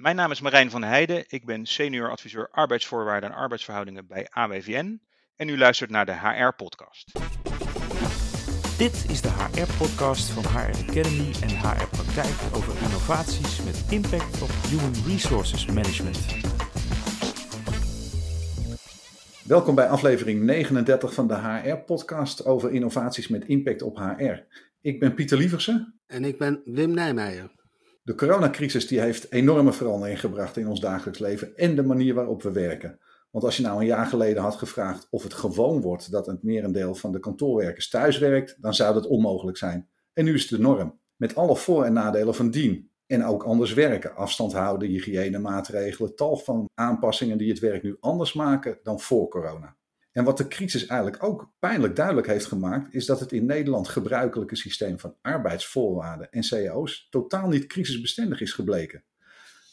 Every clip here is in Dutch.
Mijn naam is Marijn van Heijden. Ik ben senior adviseur arbeidsvoorwaarden en arbeidsverhoudingen bij AWVN. En u luistert naar de HR-podcast. Dit is de HR-podcast van HR Academy en HR Praktijk over innovaties met impact op human resources management. Welkom bij aflevering 39 van de HR-podcast over innovaties met impact op HR. Ik ben Pieter Lieversen. En ik ben Wim Nijmeijer. De coronacrisis die heeft enorme verandering gebracht in ons dagelijks leven en de manier waarop we werken. Want als je nou een jaar geleden had gevraagd of het gewoon wordt dat het merendeel van de kantoorwerkers thuis werkt, dan zou dat onmogelijk zijn. En nu is het de norm. Met alle voor- en nadelen van dien. En ook anders werken, afstand houden, hygiënemaatregelen, tal van aanpassingen die het werk nu anders maken dan voor corona. En wat de crisis eigenlijk ook pijnlijk duidelijk heeft gemaakt, is dat het in Nederland gebruikelijke systeem van arbeidsvoorwaarden en cao's totaal niet crisisbestendig is gebleken.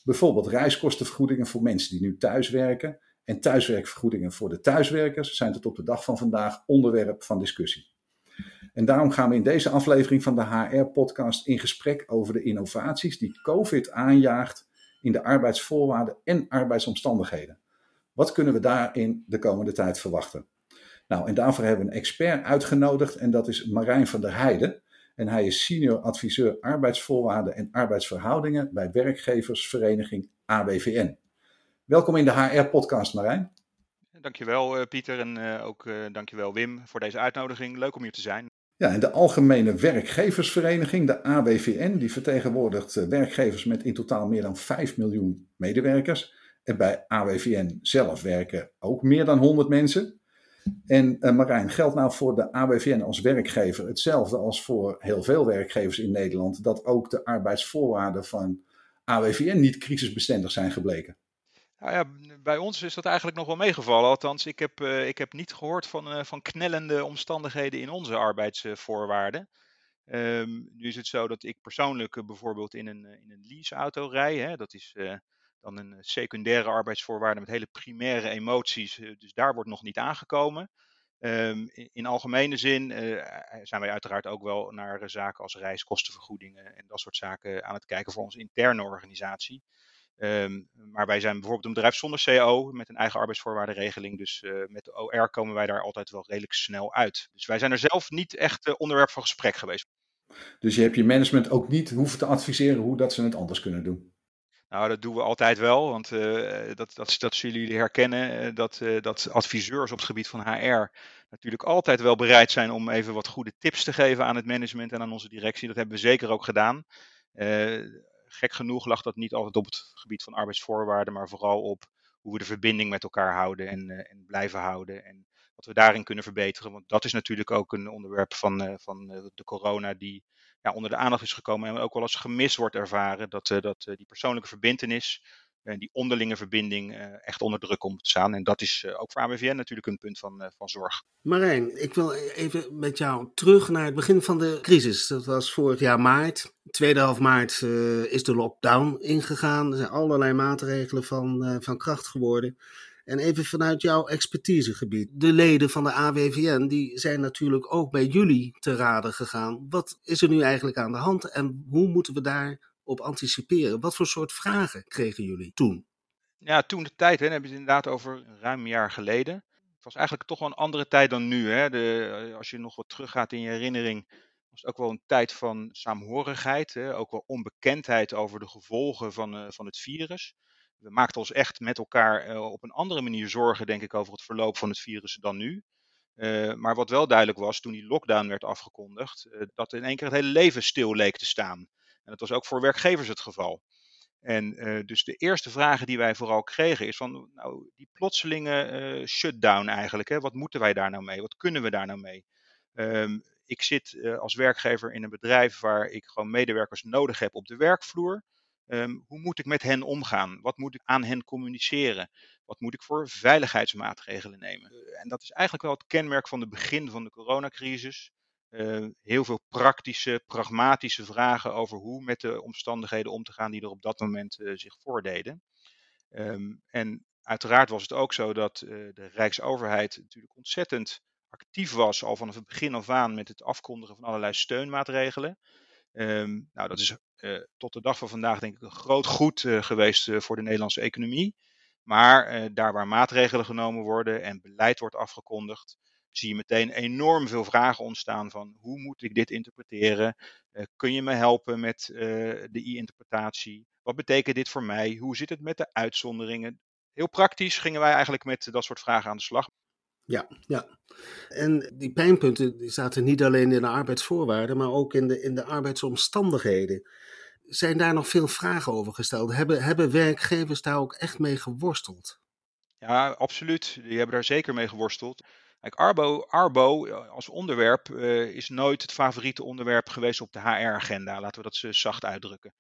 Bijvoorbeeld reiskostenvergoedingen voor mensen die nu thuiswerken en thuiswerkvergoedingen voor de thuiswerkers zijn tot op de dag van vandaag onderwerp van discussie. En daarom gaan we in deze aflevering van de HR-podcast in gesprek over de innovaties die COVID aanjaagt in de arbeidsvoorwaarden en arbeidsomstandigheden. Wat kunnen we daarin de komende tijd verwachten? Nou, en daarvoor hebben we een expert uitgenodigd en dat is Marijn van der Heijden. En hij is senior adviseur arbeidsvoorwaarden en arbeidsverhoudingen bij werkgeversvereniging AWVN. Welkom in de HR-podcast, Marijn. Dankjewel uh, Pieter en uh, ook uh, dankjewel Wim voor deze uitnodiging. Leuk om hier te zijn. Ja, en de Algemene Werkgeversvereniging, de AWVN, die vertegenwoordigt werkgevers met in totaal meer dan 5 miljoen medewerkers. En bij AWVN zelf werken ook meer dan 100 mensen. En uh, Marijn, geldt nou voor de AWVN als werkgever hetzelfde als voor heel veel werkgevers in Nederland, dat ook de arbeidsvoorwaarden van AWVN niet crisisbestendig zijn gebleken? Nou ja, bij ons is dat eigenlijk nog wel meegevallen. Althans, ik heb, uh, ik heb niet gehoord van, uh, van knellende omstandigheden in onze arbeidsvoorwaarden. Um, nu is het zo dat ik persoonlijk bijvoorbeeld in een, in een leaseauto rij. Hè, dat is dan een secundaire arbeidsvoorwaarde met hele primaire emoties. Dus daar wordt nog niet aangekomen. Um, in algemene zin uh, zijn wij uiteraard ook wel naar zaken als reiskostenvergoedingen en dat soort zaken aan het kijken voor onze interne organisatie. Um, maar wij zijn bijvoorbeeld een bedrijf zonder CO met een eigen arbeidsvoorwaardenregeling. Dus met de OR komen wij daar altijd wel redelijk snel uit. Dus wij zijn er zelf niet echt onderwerp van gesprek geweest. Dus je hebt je management ook niet hoeven te adviseren hoe dat ze het anders kunnen doen? Nou, dat doen we altijd wel, want uh, dat, dat, dat zullen jullie herkennen, uh, dat, uh, dat adviseurs op het gebied van HR natuurlijk altijd wel bereid zijn om even wat goede tips te geven aan het management en aan onze directie. Dat hebben we zeker ook gedaan. gek genoeg lag dat niet altijd op het gebied van arbeidsvoorwaarden, maar vooral op hoe we de verbinding met elkaar houden en, en blijven houden. En wat we daarin kunnen verbeteren, want dat is natuurlijk ook een onderwerp van, van de corona die onder de aandacht is gekomen en ook wel eens gemist wordt ervaren. Dat, uh, dat uh, die persoonlijke verbindenis en die onderlinge verbinding uh, echt onder druk komt te staan. En dat is ook voor ABVN natuurlijk een punt van, van zorg. Marijn, ik wil even met jou terug naar het begin van de crisis. Dat was vorig jaar maart. Tweede half maart is de lockdown ingegaan. Er zijn allerlei maatregelen van, van kracht geworden. En even vanuit jouw expertisegebied. De leden van de AWVN die zijn natuurlijk ook bij jullie te raden gegaan. Wat is er nu eigenlijk aan de hand en hoe moeten we daarop anticiperen? Wat voor soort vragen kregen jullie toen? Ja, toen de tijd, hè, dan hebben we het inderdaad over ruim een jaar geleden. Het was eigenlijk toch wel een andere tijd dan nu. Hè. De, als je nog wat teruggaat in je herinnering, was het ook wel een tijd van saamhorigheid. Hè. Ook wel onbekendheid over de gevolgen van, uh, van het virus we maakten ons echt met elkaar uh, op een andere manier zorgen, denk ik, over het verloop van het virus dan nu. Uh, maar wat wel duidelijk was toen die lockdown werd afgekondigd, uh, dat in één keer het hele leven stil leek te staan. En dat was ook voor werkgevers het geval. En dus de eerste vragen die wij vooral kregen is van, nou, die plotselinge shutdown eigenlijk, hè, wat moeten wij daar nou mee? Wat kunnen we daar nou mee? Um, ik zit als werkgever in een bedrijf waar ik gewoon medewerkers nodig heb op de werkvloer. Um, hoe moet ik met hen omgaan? Wat moet ik aan hen communiceren? Wat moet ik voor veiligheidsmaatregelen nemen? Uh, en dat is eigenlijk wel het kenmerk van het begin van de coronacrisis. Uh, heel veel praktische, pragmatische vragen over hoe met de omstandigheden om te gaan die er op dat moment uh, zich voordeden. Um, en uiteraard was het ook zo dat de Rijksoverheid natuurlijk ontzettend actief was, al vanaf het begin af aan, met het afkondigen van allerlei steunmaatregelen. Ehm, nou, dat is tot de dag van vandaag denk ik een groot goed geweest voor de Nederlandse economie. Maar daar waar maatregelen genomen worden en beleid wordt afgekondigd, zie je meteen enorm veel vragen ontstaan van hoe moet ik dit interpreteren? kun je me helpen met de i-interpretatie? Wat betekent dit voor mij? Hoe zit het met de uitzonderingen? Heel praktisch gingen wij eigenlijk met dat soort vragen aan de slag. Ja, ja. En die pijnpunten die zaten niet alleen in de arbeidsvoorwaarden, maar ook in de, in de arbeidsomstandigheden. Zijn daar nog veel vragen over gesteld? Hebben, hebben werkgevers daar ook echt mee geworsteld? Ja, absoluut. Die hebben daar zeker mee geworsteld. Kijk, Arbo, Arbo eh, als onderwerp uh, is nooit het favoriete onderwerp geweest op de HR-agenda. Laten we dat zacht uitdrukken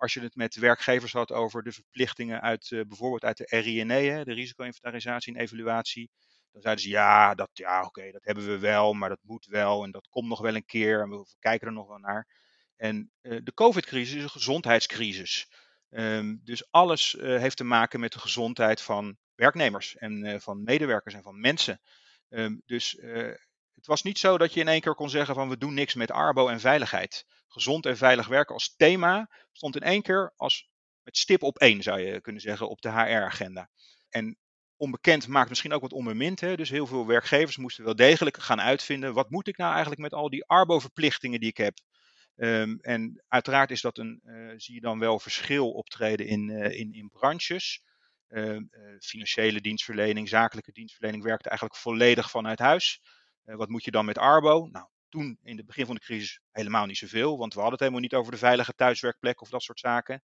als je het met werkgevers had over de verplichtingen uit uh, bijvoorbeeld uit de RINE, de risico-inventarisatie en evaluatie, dan zeiden ze ja, dat, ja oké, dat hebben we wel, maar dat moet wel en dat komt nog wel een keer en we kijken er nog wel naar. En uh, de COVID-crisis is een gezondheidscrisis. Um, dus alles uh, heeft te maken met de gezondheid van werknemers en van medewerkers en van mensen. Um, dus het was niet zo dat je in één keer kon zeggen van we doen niks met arbo en veiligheid gezond en veilig werken als thema stond in één keer als met stip op één, zou je kunnen zeggen, op de HR-agenda. En onbekend maakt misschien ook wat onbemind. Hè? Dus heel veel werkgevers moesten wel degelijk gaan uitvinden. Wat moet ik nou eigenlijk met al die arbo-verplichtingen die ik heb? Um, en uiteraard is dat een, uh, zie je dan wel verschil optreden in, uh, in, in branches. Uh, financiële dienstverlening, zakelijke dienstverlening werkt eigenlijk volledig vanuit huis. wat moet je dan met Arbo? Nou, toen in het begin van de crisis helemaal niet zoveel, want we hadden het helemaal niet over de veilige thuiswerkplek of dat soort zaken.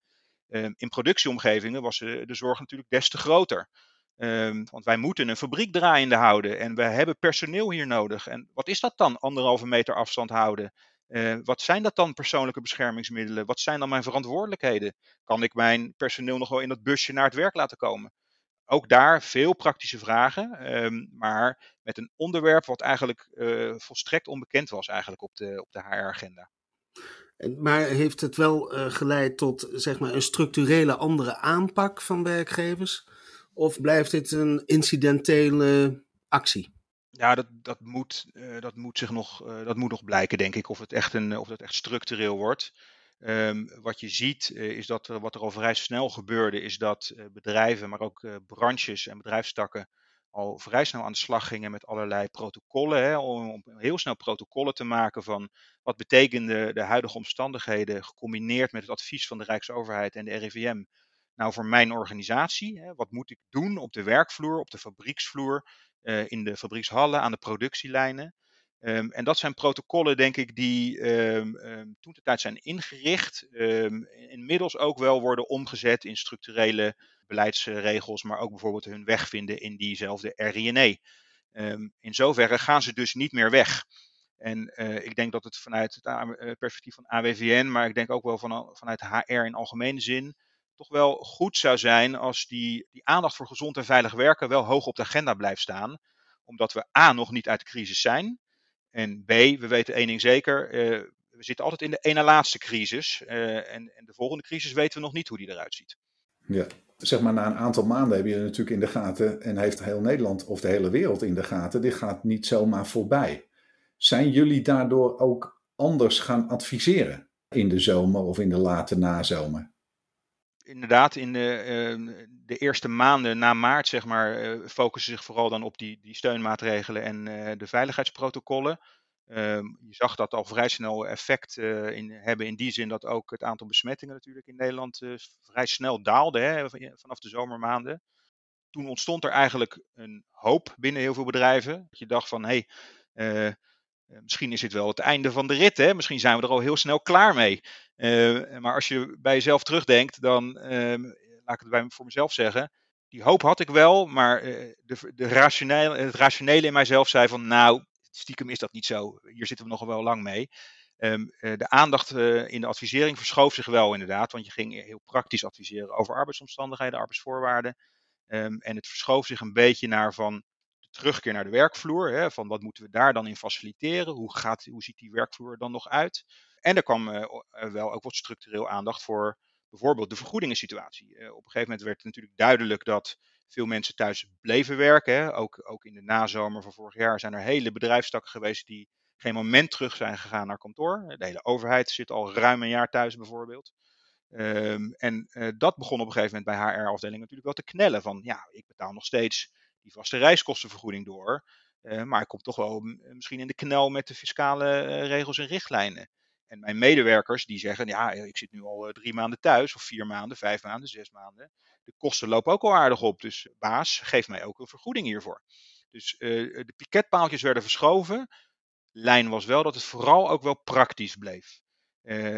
Um, in productieomgevingen was de zorg natuurlijk des te groter. Um, want wij moeten een fabriek draaiende houden en we hebben personeel hier nodig. En wat is dat dan, anderhalve meter afstand houden? Uh, wat zijn dat dan persoonlijke beschermingsmiddelen? Wat zijn dan mijn verantwoordelijkheden? Kan ik mijn personeel nog wel in dat busje naar het werk laten komen? ook daar veel praktische vragen, um, maar met een onderwerp wat eigenlijk uh, volstrekt onbekend was eigenlijk op de, op de HR-agenda. Maar heeft het wel uh, geleid tot zeg maar, een structurele andere aanpak van werkgevers? Of blijft dit een incidentele actie? Ja, dat, dat, moet, uh, dat, moet zich nog, dat moet nog blijken, denk ik, of het echt, een, of het echt structureel wordt. Um, wat je ziet uh, is dat wat er al vrij snel gebeurde, is dat bedrijven, maar ook branches en bedrijfstakken al vrij snel aan de slag gingen met allerlei protocollen. Hè, om, om, heel snel protocollen te maken van wat betekenen de huidige omstandigheden, gecombineerd met het advies van de Rijksoverheid en de RIVM. Nou, voor mijn organisatie, hè, wat moet ik doen op de werkvloer, op de fabrieksvloer, in de fabriekshallen, aan de productielijnen? Um, en dat zijn protocollen, denk ik, die um, um, toen de tijd zijn ingericht. inmiddels ook wel worden omgezet in structurele beleidsregels, maar ook bijvoorbeeld hun weg vinden in diezelfde RINE. in zoverre gaan ze dus niet meer weg. En uh, ik denk dat het vanuit het uh, perspectief van AWVN, maar ik denk ook wel van, vanuit HR in algemene zin, toch wel goed zou zijn als die, die aandacht voor gezond en veilig werken wel hoog op de agenda blijft staan. Omdat we A nog niet uit de crisis zijn. En B, we weten één ding zeker, uh, we zitten altijd in de ene laatste crisis. Uh, en, en, de volgende crisis weten we nog niet hoe die eruit ziet. Ja, zeg maar na een aantal maanden heb je natuurlijk in de gaten en heeft heel Nederland of de hele wereld in de gaten. Dit gaat niet zomaar voorbij. Zijn jullie daardoor ook anders gaan adviseren in de zomer of in de late nazomer? Inderdaad, in de, uh, de, eerste maanden na maart, zeg maar, uh, focussen zich vooral dan op die, die steunmaatregelen en uh, de veiligheidsprotocollen. Ehm, je zag dat al vrij snel effect in, hebben in die zin dat ook het aantal besmettingen natuurlijk in Nederland vrij snel daalde hè, vanaf de zomermaanden. Toen ontstond er eigenlijk een hoop binnen heel veel bedrijven. Dat je dacht van, hé, hey, misschien is dit wel het einde van de rit. Hè? Misschien zijn we er al heel snel klaar mee. Uh, maar als je bij jezelf terugdenkt, dan uh, laat ik het bij voor mezelf zeggen. Die hoop had ik wel, maar de, de rationele, het rationele in mijzelf zei van nou, stiekem is dat niet zo. Hier zitten we nog wel lang mee. Um, de aandacht in de advisering verschoof zich wel inderdaad, want je ging heel praktisch adviseren over arbeidsomstandigheden, arbeidsvoorwaarden. Um, en het verschoof zich een beetje naar van terugkeer naar de werkvloer. Hè, van wat moeten we daar dan in faciliteren? Hoe, gaat, hoe ziet die werkvloer er dan nog uit? En er kwam uh, wel ook wat structureel aandacht voor bijvoorbeeld de vergoedingensituatie. Uh, op een gegeven moment werd natuurlijk duidelijk dat veel mensen thuis bleven werken. Ook, ook in de nazomer van vorig jaar zijn er hele bedrijfstakken geweest die geen moment terug zijn gegaan naar kantoor. De hele overheid zit al ruim een jaar thuis bijvoorbeeld. Ehm, en dat begon op een gegeven moment bij HR-afdeling natuurlijk wel te knellen. Van ja, ik betaal nog steeds die vaste reiskostenvergoeding door. Maar ik kom toch wel misschien in de knel met de fiscale regels en richtlijnen. En mijn medewerkers die zeggen, ja, ik zit nu al drie maanden thuis, of vier maanden, vijf maanden, zes maanden. De kosten lopen ook al aardig op. Dus baas, geef mij ook een vergoeding hiervoor. Dus de piketpaaltjes werden verschoven. Lijn was wel dat het vooral ook wel praktisch bleef.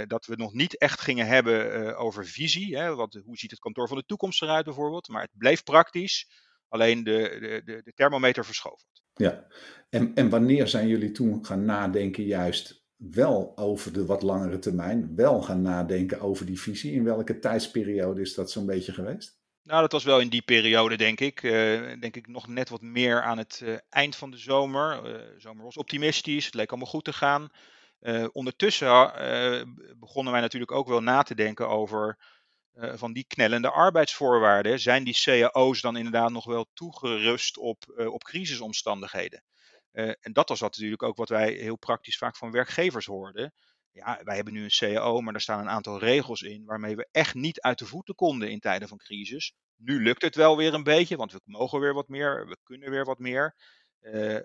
Dat we nog niet echt gingen hebben over visie. Hè, wat, hoe ziet het kantoor van de toekomst eruit bijvoorbeeld. Maar het bleef praktisch. Alleen de, de, de, de thermometer verschoven. Ja, en, en wanneer zijn jullie toen gaan nadenken juist wel over de wat langere termijn? Wel gaan nadenken over die visie? In welke tijdsperiode is dat zo'n beetje geweest? Nou, dat was wel in die periode, denk ik. Uh, denk ik nog net wat meer aan het eind van de zomer. de zomer was optimistisch, het leek allemaal goed te gaan. Uh, ondertussen uh, begonnen wij natuurlijk ook wel na te denken over uh, van die knellende arbeidsvoorwaarden. Zijn die cao's dan inderdaad nog wel toegerust op, op crisisomstandigheden? En dat was natuurlijk ook wat wij heel praktisch vaak van werkgevers hoorden. Ja, wij hebben nu een CAO, maar er staan een aantal regels in waarmee we echt niet uit de voeten konden in tijden van crisis. Nu lukt het wel weer een beetje, want we mogen weer wat meer, we kunnen weer wat meer.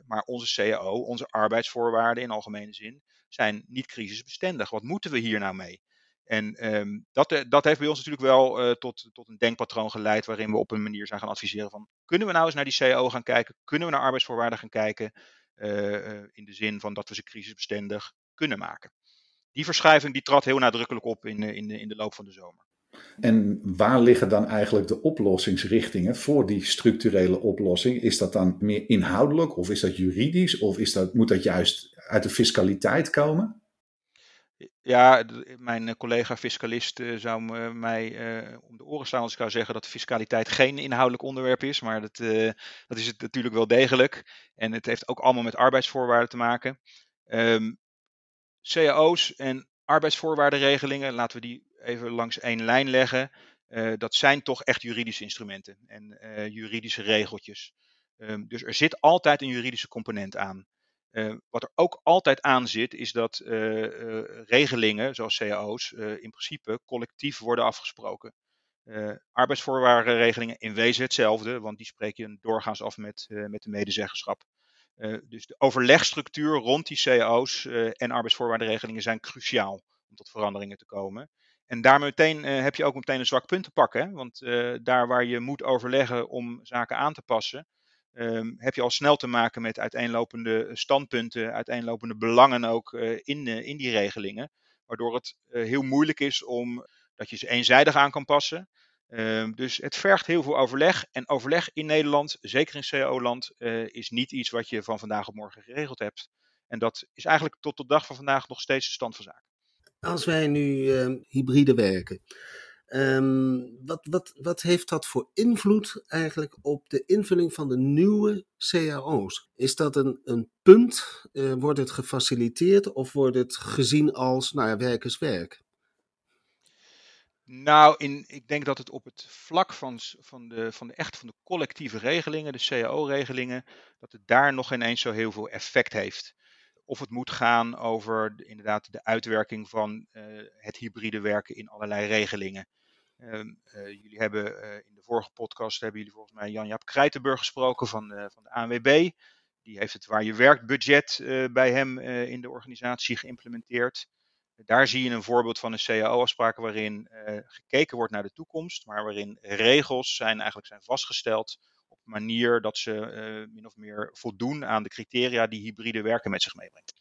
maar onze CAO, onze arbeidsvoorwaarden in algemene zin, zijn niet crisisbestendig. Wat moeten we hier nou mee? En um, dat, eh, dat heeft bij ons natuurlijk wel tot, tot een denkpatroon geleid waarin we op een manier zijn gaan adviseren van kunnen we nou eens naar die CAO gaan kijken? Kunnen we naar arbeidsvoorwaarden gaan kijken? Uh, in de zin van dat we ze crisisbestendig kunnen maken. Die verschuiving die trad heel nadrukkelijk op in, in, in de loop van de zomer. En waar liggen dan eigenlijk de oplossingsrichtingen voor die structurele oplossing? Is dat dan meer inhoudelijk of is dat juridisch of is dat, moet dat juist uit de fiscaliteit komen? Ja, mijn collega fiscalist uh, zou mij uh, om de oren staan als ik zou zeggen dat fiscaliteit geen inhoudelijk onderwerp is, maar dat, dat is het natuurlijk wel degelijk. En het heeft ook allemaal met arbeidsvoorwaarden te maken. Um, cao's en arbeidsvoorwaardenregelingen, laten we die even langs één lijn leggen. Dat zijn toch echt juridische instrumenten en juridische regeltjes. Um, dus er zit altijd een juridische component aan. Uh, wat er ook altijd aan zit, is dat regelingen, zoals cao's, in principe collectief worden afgesproken. arbeidsvoorwaardenregelingen in wezen hetzelfde, want die spreek je doorgaans af met, met de medezeggenschap. dus de overlegstructuur rond die cao's en arbeidsvoorwaardenregelingen zijn cruciaal om tot veranderingen te komen. En daar meteen, heb je ook meteen een zwak punt te pakken. Want daar waar je moet overleggen om zaken aan te passen, um, heb je al snel te maken met uiteenlopende standpunten, uiteenlopende belangen ook uh, in, in die regelingen. Waardoor het heel moeilijk is om dat je ze eenzijdig aan kan passen. Um, dus het vergt heel veel overleg. En overleg in Nederland, zeker in CAO-land, is niet iets wat je van vandaag op morgen geregeld hebt. En dat is eigenlijk tot de dag van vandaag nog steeds de stand van zaken. Als wij nu uh, hybride werken, um, wat, wat, wat heeft dat voor invloed eigenlijk op de invulling van de nieuwe cao's? Is dat een, een punt? Uh, wordt het gefaciliteerd of wordt het gezien als nou ja? Nou, in, ik denk dat het op het vlak van, van, de, van de echt van de collectieve regelingen, de CAO-regelingen, dat het daar nog ineens zo heel veel effect heeft of het moet gaan over de, inderdaad de uitwerking van uh, het hybride werken in allerlei regelingen. Um, uh, jullie hebben uh, in de vorige podcast hebben jullie volgens mij Jan-Jaap Krijtenburg gesproken van, van de ANWB. Die heeft het waar je werkt budget bij hem in de organisatie geïmplementeerd. Daar zie je een voorbeeld van een CAO-afspraak waarin gekeken wordt naar de toekomst, maar waarin regels zijn, eigenlijk zijn vastgesteld manier dat ze min of meer voldoen aan de criteria die hybride werken met zich meebrengt.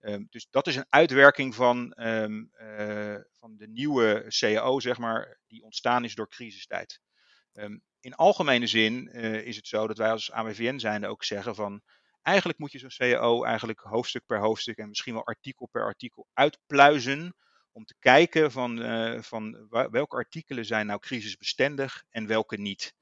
Um, dus dat is een uitwerking van, um, uh, van de nieuwe CAO, zeg maar, die ontstaan is door crisistijd. Um, in algemene zin uh, is het zo dat wij als AWVN zijnde ook zeggen van eigenlijk moet je zo'n CAO eigenlijk hoofdstuk per hoofdstuk en misschien wel artikel per artikel uitpluizen om te kijken van, uh, van welke artikelen zijn nou crisisbestendig en welke niet.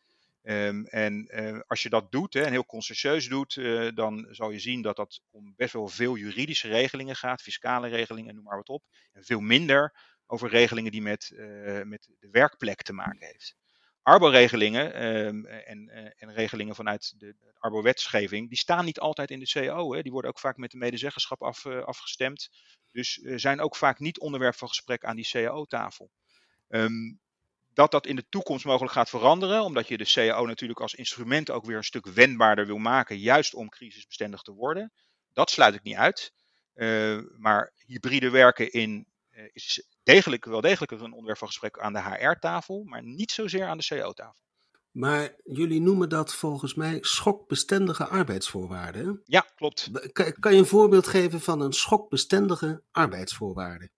Um, en uh, als je dat doet hè, en heel consciëntieus doet, uh, dan zal je zien dat dat om best wel veel juridische regelingen gaat, fiscale regelingen, noem maar wat op. En veel minder over regelingen die met, uh, met de werkplek te maken heeft. Arbo-regelingen ehm, en, en, regelingen vanuit de, de Arbo-wetgeving, die staan niet altijd in de CAO. Hè. Die worden ook vaak met de medezeggenschap af, afgestemd. Dus zijn ook vaak niet onderwerp van gesprek aan die CAO-tafel. Ehm, dat dat in de toekomst mogelijk gaat veranderen, omdat je de CAO natuurlijk als instrument ook weer een stuk wendbaarder wil maken, juist om crisisbestendig te worden. Dat sluit ik niet uit. Uh, maar hybride werken in, uh, is degelijk, wel degelijk een onderwerp van gesprek aan de HR-tafel, maar niet zozeer aan de CAO-tafel. Maar jullie noemen dat volgens mij schokbestendige arbeidsvoorwaarden. Ja, klopt. Kan, kan je een voorbeeld geven van een schokbestendige arbeidsvoorwaarde?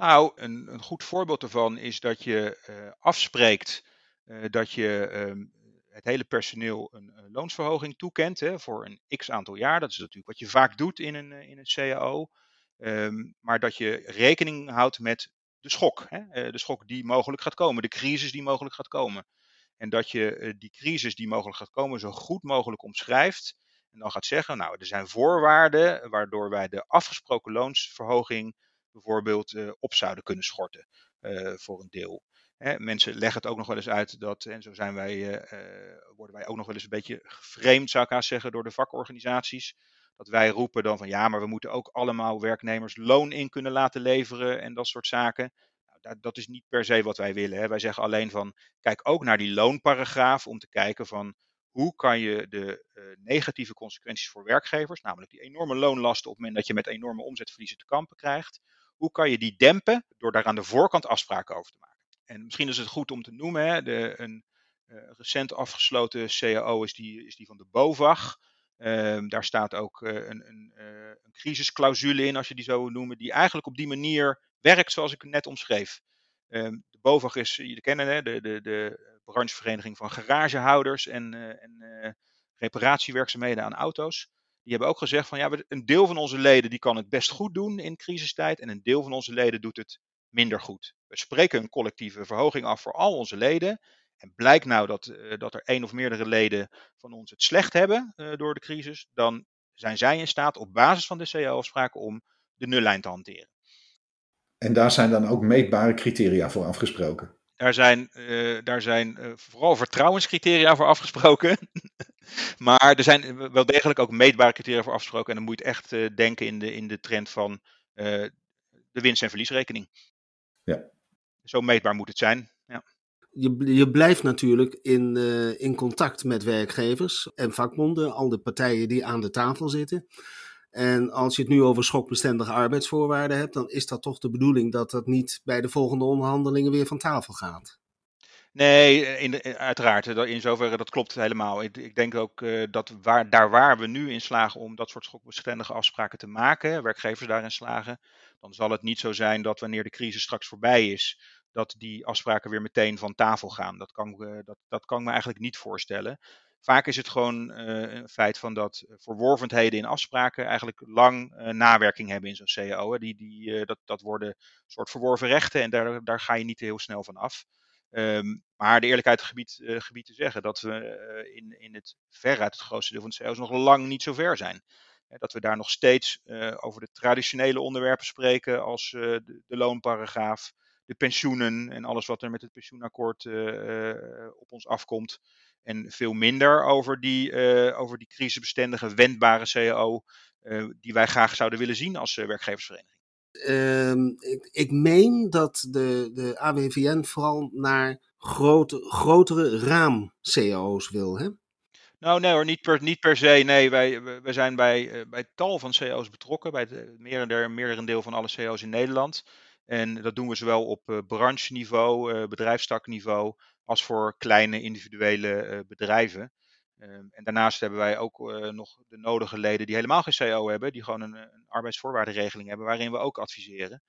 Nou, een, een goed voorbeeld daarvan is dat je uh, afspreekt uh, dat je um, het hele personeel een, loonsverhoging toekent hè, voor een x aantal jaar. Dat is natuurlijk wat je vaak doet in een, in een CAO. Um, maar dat je rekening houdt met de schok. Hè, de schok die mogelijk gaat komen, de crisis die mogelijk gaat komen. En dat je die crisis die mogelijk gaat komen zo goed mogelijk omschrijft. En dan gaat zeggen, nou, er zijn voorwaarden waardoor wij de afgesproken loonsverhoging bijvoorbeeld uh, op zouden kunnen schorten uh, voor een deel. Hè, mensen leggen het ook nog wel eens uit dat, en zo zijn wij, uh, worden wij ook nog wel eens een beetje geframed, zou ik haast zeggen, door de vakorganisaties. Dat wij roepen dan van ja, maar we moeten ook allemaal werknemers loon in kunnen laten leveren en dat soort zaken. Nou, dat is niet per se wat wij willen. Hè. Wij zeggen alleen van kijk ook naar die loonparagraaf om te kijken van hoe kan je de negatieve consequenties voor werkgevers, namelijk die enorme loonlasten op het moment dat je met enorme omzetverliezen te kampen krijgt, hoe kan je die dempen door daar aan de voorkant afspraken over te maken? En misschien is het goed om te noemen, hè, de, een uh, recent afgesloten CAO is die, is die van de BOVAG. Um, daar staat ook uh, een, een, uh, een, crisisclausule in, als je die zo noemen, die eigenlijk op die manier werkt zoals ik het net omschreef. Um, de BOVAG is, jullie kennen hè, de, de, de branchevereniging van garagehouders en, en reparatiewerkzaamheden aan auto's die hebben ook gezegd van ja, een deel van onze leden die kan het best goed doen in crisistijd en een deel van onze leden doet het minder goed. We spreken een collectieve verhoging af voor al onze leden. En blijkt nou dat, uh, dat er één of meerdere leden van ons het slecht hebben uh, door de crisis, dan zijn zij in staat op basis van de CAO-afspraken om de nullijn te hanteren. En daar zijn dan ook meetbare criteria voor afgesproken? Daar zijn, uh, daar zijn vooral vertrouwenscriteria voor afgesproken. maar er zijn wel degelijk ook meetbare criteria voor afgesproken. En dan moet je echt uh, denken in de, in de trend van de winst- en verliesrekening. Ja. Zo meetbaar moet het zijn. Ja. Je, je blijft natuurlijk in, in contact met werkgevers en vakbonden, al de partijen die aan de tafel zitten. En als je het nu over schokbestendige arbeidsvoorwaarden hebt, dan is dat toch de bedoeling dat dat niet bij de volgende onderhandelingen weer van tafel gaat. Nee, in, uiteraard. In zoverre dat klopt helemaal. Ik, ik denk ook dat waar, daar waar we nu in slagen om dat soort schokbestendige afspraken te maken, werkgevers daarin slagen, dan zal het niet zo zijn dat wanneer de crisis straks voorbij is, dat die afspraken weer meteen van tafel gaan. Dat kan, uh, dat, dat kan ik me eigenlijk niet voorstellen. Vaak is het gewoon een feit van dat verworvenheden in afspraken eigenlijk lang nawerking hebben in zo'n CAO. Die, die, dat, dat worden soort verworven rechten en daar, daar ga je niet heel snel van af. Um, maar de eerlijkheid gebied, gebied te zeggen dat we in, in het veruit het grootste deel van de CAO's nog lang niet zo ver zijn. dat we daar nog steeds over de traditionele onderwerpen spreken als de, de loonparagraaf, de pensioenen en alles wat er met het pensioenakkoord op ons afkomt. En veel minder over die, over die crisisbestendige, wendbare CAO, uh, die wij graag zouden willen zien als werkgeversvereniging. Uh, ik, ik, meen dat de, de AWVN vooral naar grote, grotere raam-CAO's wil, hè? Nou, nee hoor, niet per, niet per se. Nee, wij, wij zijn bij, bij tal van CAO's betrokken, bij het merendeel van alle CAO's in Nederland. En dat doen we zowel op brancheniveau, bedrijfstakniveau, als voor kleine individuele bedrijven. Um, en daarnaast hebben wij ook uh, nog de nodige leden die helemaal geen CO hebben, die gewoon een, een arbeidsvoorwaardenregeling hebben, waarin we ook adviseren.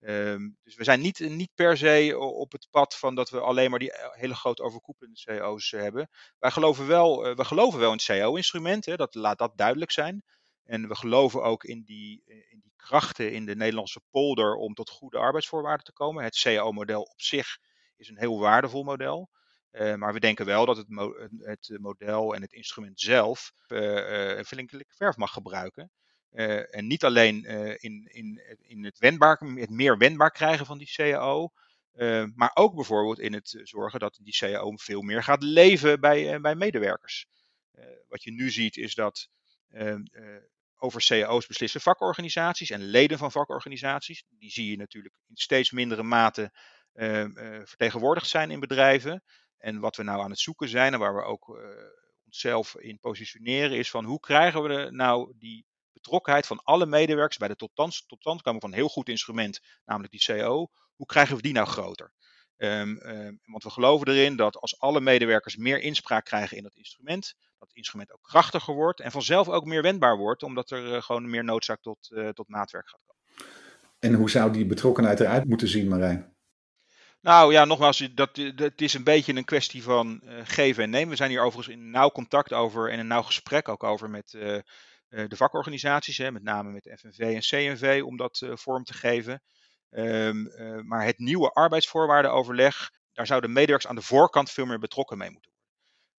Um, dus we zijn niet, niet per se op het pad van dat we alleen maar die eh, hele grote overkoepelende CO's hebben. Wij geloven wel, we geloven wel in het CO-instrument, dat laat dat duidelijk zijn. En we geloven ook in die, in die krachten in de Nederlandse polder om tot goede arbeidsvoorwaarden te komen. Het CO-model op zich is een heel waardevol model. Uh, maar we denken wel dat het, het, model en het instrument zelf uh, flinkelijk verf mag gebruiken. en niet alleen in, in, in het, wendbaar, het meer wendbaar krijgen van die CAO, maar ook bijvoorbeeld in het zorgen dat die CAO veel meer gaat leven bij, bij medewerkers. wat je nu ziet is dat over cao's beslissen vakorganisaties en leden van vakorganisaties. Die zie je natuurlijk in steeds mindere mate vertegenwoordigd zijn in bedrijven. En wat we nou aan het zoeken zijn en waar we ook onszelf in positioneren, is van hoe krijgen we nou die betrokkenheid van alle medewerkers bij de tot komen van een heel goed instrument, namelijk die CO, hoe krijgen we die nou groter? Um, um, want we geloven erin dat als alle medewerkers meer inspraak krijgen in dat instrument, dat het instrument ook krachtiger wordt en vanzelf ook meer wendbaar wordt, omdat er uh, gewoon meer noodzaak tot, uh, tot maatwerk gaat komen. En hoe zou die betrokkenheid eruit moeten zien, Marijn? Nou ja, nogmaals, dat, dat is een beetje een kwestie van uh, geven en nemen. We zijn hier overigens in nauw contact over en een nauw gesprek ook over met uh, de vakorganisaties, hè, met name met FNV en CNV, om dat vorm te geven. Um, maar het nieuwe arbeidsvoorwaardenoverleg, daar zouden medewerkers aan de voorkant veel meer betrokken mee moeten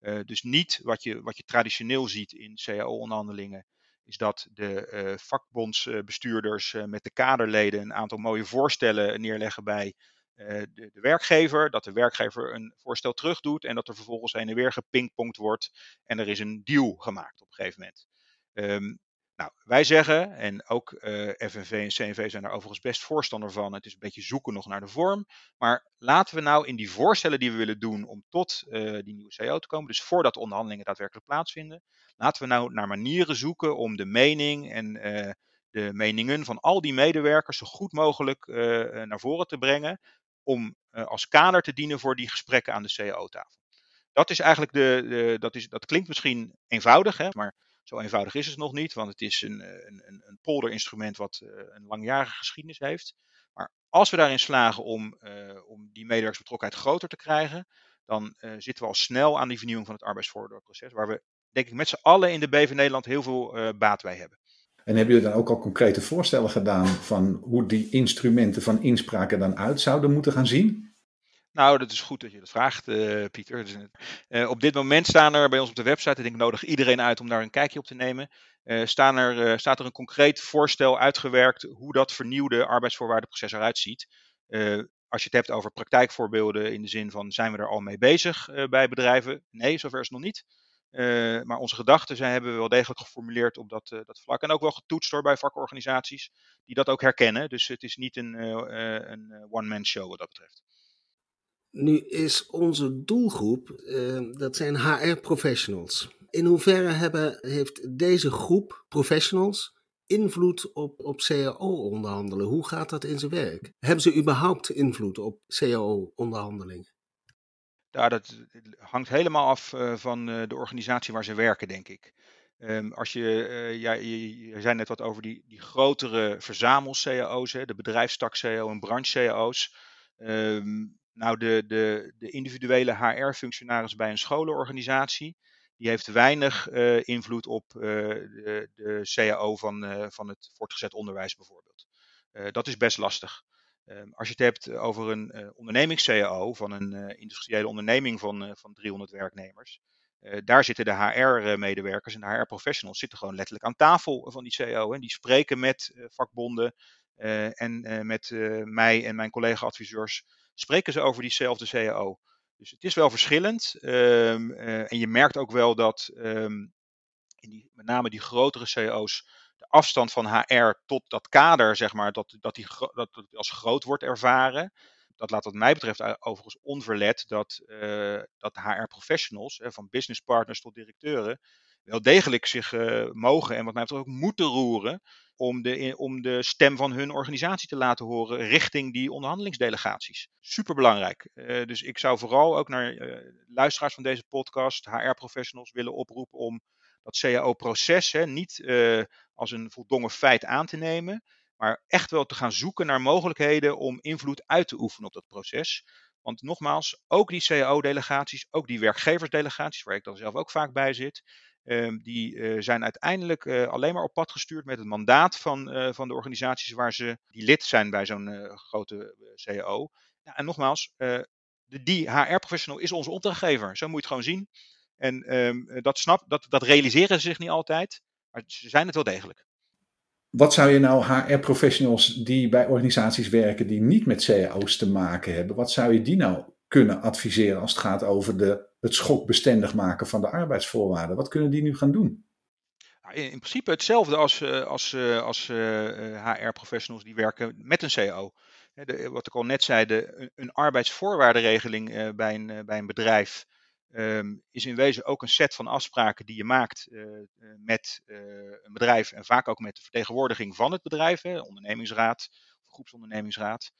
worden. dus niet wat je, wat je traditioneel ziet in CAO-onderhandelingen, is dat de vakbondsbestuurders met de kaderleden een aantal mooie voorstellen neerleggen bij eh, de, de, werkgever, dat de werkgever een voorstel terugdoet en dat er vervolgens heen en weer gepingpongd wordt en er is een deal gemaakt op een gegeven moment. Um, nou, wij zeggen, en ook eh, FNV en CNV zijn daar overigens best voorstander van, het is een beetje zoeken nog naar de vorm, maar laten we nou in die voorstellen die we willen doen om tot uh, die nieuwe CEO te komen, dus voordat onderhandelingen daadwerkelijk plaatsvinden, laten we nou naar manieren zoeken om de mening en de meningen van al die medewerkers zo goed mogelijk naar voren te brengen, om uh, als kader te dienen voor die gesprekken aan de CAO-tafel. Dat is eigenlijk de, de, dat, is, dat klinkt misschien eenvoudig, hè, maar zo eenvoudig is het nog niet, want het is een, een, een polderinstrument wat uh, een langjarige geschiedenis heeft. Maar als we daarin slagen om, uh, om die medewerkersbetrokkenheid groter te krijgen, dan zitten we al snel aan die vernieuwing van het arbeidsvoordeelproces, waar we denk ik met z'n allen in de BV Nederland heel veel baat bij hebben. En hebben jullie dan ook al concrete voorstellen gedaan van hoe die instrumenten van inspraak er dan uit zouden moeten gaan zien? Nou, dat is goed dat je dat vraagt, uh, Pieter. Dus, uh, op dit moment staan er bij ons op de website, ik nodig iedereen uit om daar een kijkje op te nemen, uh, staan er, staat er een concreet voorstel uitgewerkt hoe dat vernieuwde arbeidsvoorwaardenproces eruit ziet. als je het hebt over praktijkvoorbeelden in de zin van zijn we er al mee bezig bij bedrijven? Nee, zover is het nog niet. Uh, maar onze gedachten zijn, hebben we wel degelijk geformuleerd op dat, uh, dat vlak. En ook wel getoetst door bij vakorganisaties die dat ook herkennen. Dus het is niet een, uh, een one-man show wat dat betreft. Nu is onze doelgroep, dat zijn HR-professionals. In hoeverre hebben, heeft deze groep professionals invloed op, op CAO-onderhandelen? Hoe gaat dat in zijn werk? Hebben ze überhaupt invloed op CAO-onderhandelingen? Ja, dat hangt helemaal af uh, van uh, de organisatie waar ze werken, denk ik. Um, als je, uh, ja, je, zei net wat over die, die grotere verzamel-CAO's, de bedrijfstak-CAO en branche-CAO's. Ehm, nou, de, de, de individuele HR-functionaris bij een scholenorganisatie, die heeft weinig invloed op de, de CAO van, van het voortgezet onderwijs bijvoorbeeld. dat is best lastig. Ehm, als je het hebt eh, over een uh, ondernemings-CAO van een uh, industriële onderneming van, van 300 werknemers, daar zitten de HR-medewerkers en de HR-professionals zitten gewoon letterlijk aan tafel van die CAO. En die spreken met vakbonden en met mij en mijn collega-adviseurs spreken ze over diezelfde CAO. Dus het is wel verschillend. Um, en je merkt ook wel dat um, in die, met name die grotere CAO's de afstand van HR tot dat kader, zeg maar, dat, dat, die, dat, als groot wordt ervaren. Dat laat wat mij betreft overigens onverlet dat, uh, dat HR-professionals, van business partners tot directeuren, wel degelijk zich uh, mogen en wat mij betreft ook moeten roeren om de, om de stem van hun organisatie te laten horen richting die onderhandelingsdelegaties. Superbelangrijk. Uh, dus ik zou vooral ook naar luisteraars van deze podcast, HR-professionals willen oproepen om dat CAO-proces niet als een voldongen feit aan te nemen, maar echt wel te gaan zoeken naar mogelijkheden om invloed uit te oefenen op dat proces. Want nogmaals, ook die CAO-delegaties, ook die werkgeversdelegaties, waar ik dan zelf ook vaak bij zit, uh, die uh, zijn uiteindelijk uh, alleen maar op pad gestuurd met het mandaat van, van de organisaties waar ze die lid zijn bij zo'n grote CAO. Ja, en nogmaals, die HR-professional is onze opdrachtgever. Zo moet je het gewoon zien. En um, dat, snap, dat, dat realiseren ze zich niet altijd, maar ze zijn het wel degelijk. Wat zou je nou HR-professionals die bij organisaties werken die niet met cao's te maken hebben, wat zou je die nou kunnen adviseren als het gaat over de, het schokbestendig maken van de arbeidsvoorwaarden? Wat kunnen die nu gaan doen? In principe hetzelfde als, eh, als, eh, als HR-professionals die werken met een CO. Wat ik al net zei, de, een arbeidsvoorwaardenregeling bij, een, bij een bedrijf Ehm, is in wezen ook een set van afspraken die je maakt uh, met uh, een bedrijf en vaak ook met de vertegenwoordiging van het bedrijf, hè, ondernemingsraad of groepsondernemingsraad.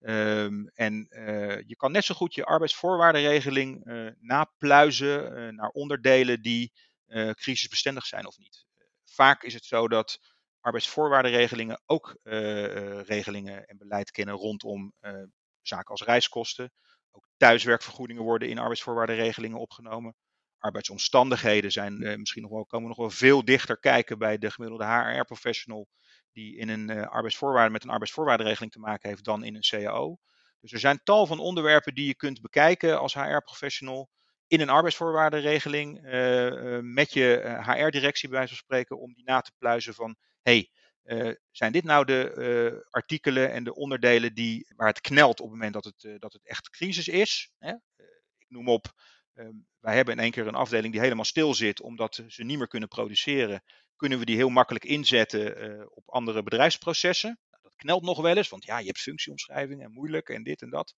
Um, en je kan net zo goed je arbeidsvoorwaardenregeling napluizen naar onderdelen die crisisbestendig zijn of niet. Vaak is het zo dat arbeidsvoorwaardenregelingen ook regelingen en beleid kennen rondom zaken als reiskosten, ook thuiswerkvergoedingen worden in arbeidsvoorwaardenregelingen opgenomen. Arbeidsomstandigheden zijn uh, misschien nog wel, komen nog wel veel dichter kijken bij de gemiddelde HR-professional die in een uh, arbeidsvoorwaarde met een arbeidsvoorwaardenregeling te maken heeft dan in een CAO. Dus er zijn tal van onderwerpen die je kunt bekijken als HR-professional in een arbeidsvoorwaardenregeling uh, met je HR-directie bij wijze van spreken om die na te pluizen van hey, uh, zijn dit nou de uh, artikelen en de onderdelen die, waar het knelt op het moment dat het, uh, dat het echt crisis is? Hè? ik noem op, ehm, wij hebben in één keer een afdeling die helemaal stil zit omdat ze niet meer kunnen produceren. Kunnen we die heel makkelijk inzetten op andere bedrijfsprocessen? Nou, dat knelt nog wel eens, want ja, je hebt functieomschrijvingen en moeilijk en dit en dat.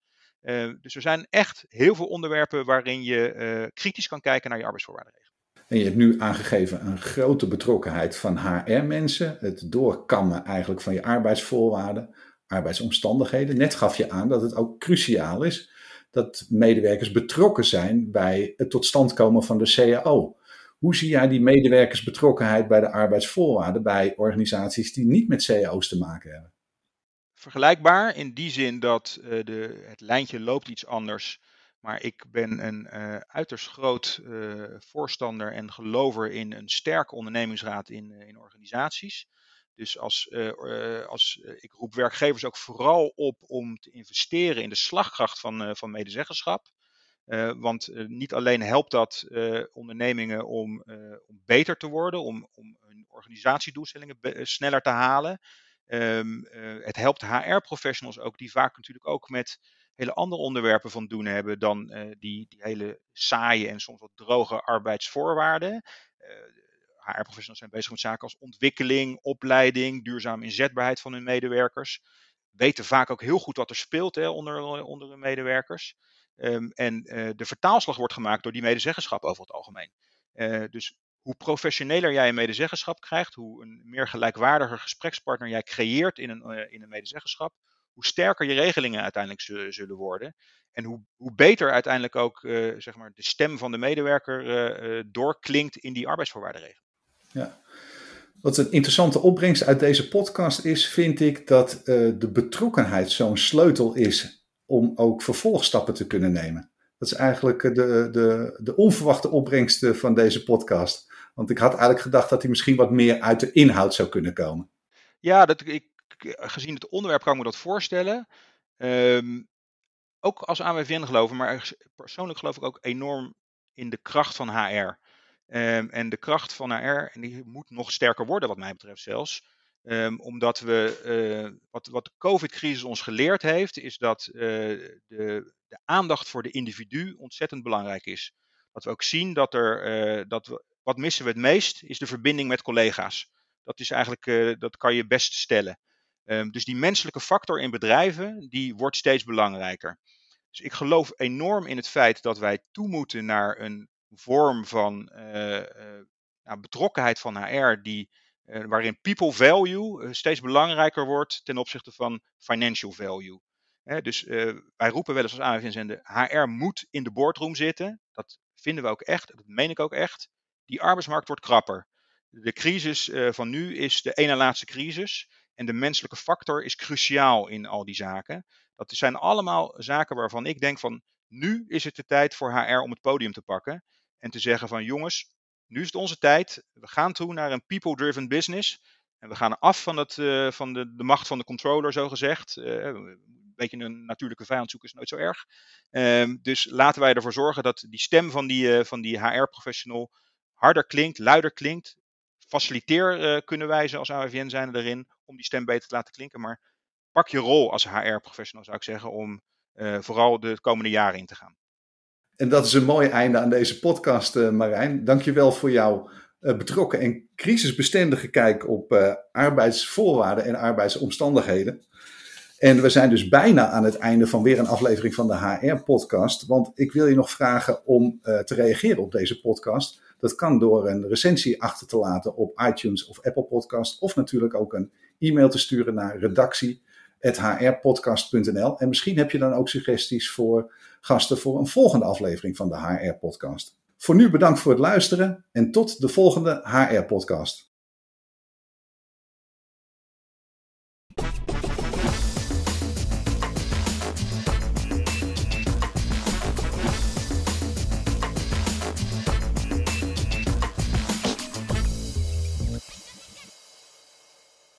dus er zijn echt heel veel onderwerpen waarin je kritisch kan kijken naar je arbeidsvoorwaarden. En je hebt nu aangegeven een grote betrokkenheid van HR-mensen. Het doorkammen eigenlijk van je arbeidsvoorwaarden, arbeidsomstandigheden. Net gaf je aan dat het ook cruciaal is dat medewerkers betrokken zijn bij het tot stand komen van de CAO. Hoe zie jij die medewerkersbetrokkenheid bij de arbeidsvoorwaarden bij organisaties die niet met CAO's te maken hebben? Vergelijkbaar in die zin dat uh, de, het lijntje loopt iets anders maar ik ben een uh, uiterst groot uh, voorstander en gelover in een sterke ondernemingsraad in, uh, in organisaties. Dus als, als, ik roep werkgevers ook vooral op om te investeren in de slagkracht van, van medezeggenschap. want niet alleen helpt dat ondernemingen om, om beter te worden, om, om hun organisatiedoelstellingen sneller te halen. Um, het helpt HR-professionals ook, die vaak natuurlijk ook met hele andere onderwerpen van doen hebben dan uh, die, die hele saaie en soms wat droge arbeidsvoorwaarden. Uh, eh, HR-professionals zijn bezig met zaken als ontwikkeling, opleiding, duurzame inzetbaarheid van hun medewerkers. Weten vaak ook heel goed wat er speelt hè, onder, onder hun medewerkers. Um, en uh, de vertaalslag wordt gemaakt door die medezeggenschap over het algemeen. dus hoe professioneler jij een medezeggenschap krijgt, hoe een meer gelijkwaardiger gesprekspartner jij creëert in een, in een medezeggenschap, hoe sterker je regelingen uiteindelijk zullen worden. En hoe, hoe beter uiteindelijk ook uh, zeg maar de stem van de medewerker uh, doorklinkt in die arbeidsvoorwaardenregeling. Ja. Wat een interessante opbrengst uit deze podcast is, vind ik dat de betrokkenheid zo'n sleutel is om ook vervolgstappen te kunnen nemen. Dat is eigenlijk de, de, de onverwachte opbrengst van deze podcast. Want ik had eigenlijk gedacht dat hij misschien wat meer uit de inhoud zou kunnen komen. Ja, dat, ik, gezien het onderwerp kan ik me dat voorstellen. Um, ook als AWVN geloven, maar persoonlijk geloof ik ook enorm in de kracht van HR. Ehm, en de kracht van HR, en die moet nog sterker worden wat mij betreft zelfs. Um, omdat we, uh, wat, wat de COVID-crisis ons geleerd heeft, is dat uh, de, de, aandacht voor de individu ontzettend belangrijk is. Dat we ook zien dat er, dat wat missen we het meest, is de verbinding met collega's. Dat is eigenlijk, dat kan je best stellen. Um, dus die menselijke factor in bedrijven, die wordt steeds belangrijker. Dus ik geloof enorm in het feit dat wij toe moeten naar een vorm van uh, uh, nou, betrokkenheid van HR, die, uh, waarin people value steeds belangrijker wordt ten opzichte van financial value. dus wij roepen wel eens als AFN-zender, HR moet in de boardroom zitten. Dat vinden we ook echt, dat meen ik ook echt. Die arbeidsmarkt wordt krapper. De crisis van nu is de ene laatste crisis. En de menselijke factor is cruciaal in al die zaken. Dat zijn allemaal zaken waarvan ik denk van nu is het de tijd voor HR om het podium te pakken. En te zeggen van jongens, nu is het onze tijd. We gaan toe naar een people-driven business. En we gaan af van, het, uh, van de, de, macht van de controller, zo gezegd. Uh, een beetje een natuurlijke vijand zoeken is nooit zo erg. Uh, dus laten wij ervoor zorgen dat die stem van die, uh, van die HR-professional harder klinkt, luider klinkt. faciliteer kunnen wijzen als AWVN zijn erin om die stem beter te laten klinken. Maar pak je rol als HR-professional zou ik zeggen om vooral de komende jaren in te gaan. En dat is een mooi einde aan deze podcast, uh, Marijn. Dankjewel voor jouw uh, betrokken en crisisbestendige kijk op arbeidsvoorwaarden en arbeidsomstandigheden. En we zijn dus bijna aan het einde van weer een aflevering van de HR-podcast. Want ik wil je nog vragen om te reageren op deze podcast. Dat kan door een recensie achter te laten op iTunes of Apple Podcast. Of natuurlijk ook een e-mail te sturen naar redactie.hrpodcast.nl. En misschien heb je dan ook suggesties voor gasten voor een volgende aflevering van de HR-podcast. Voor nu bedankt voor het luisteren en tot de volgende HR-podcast.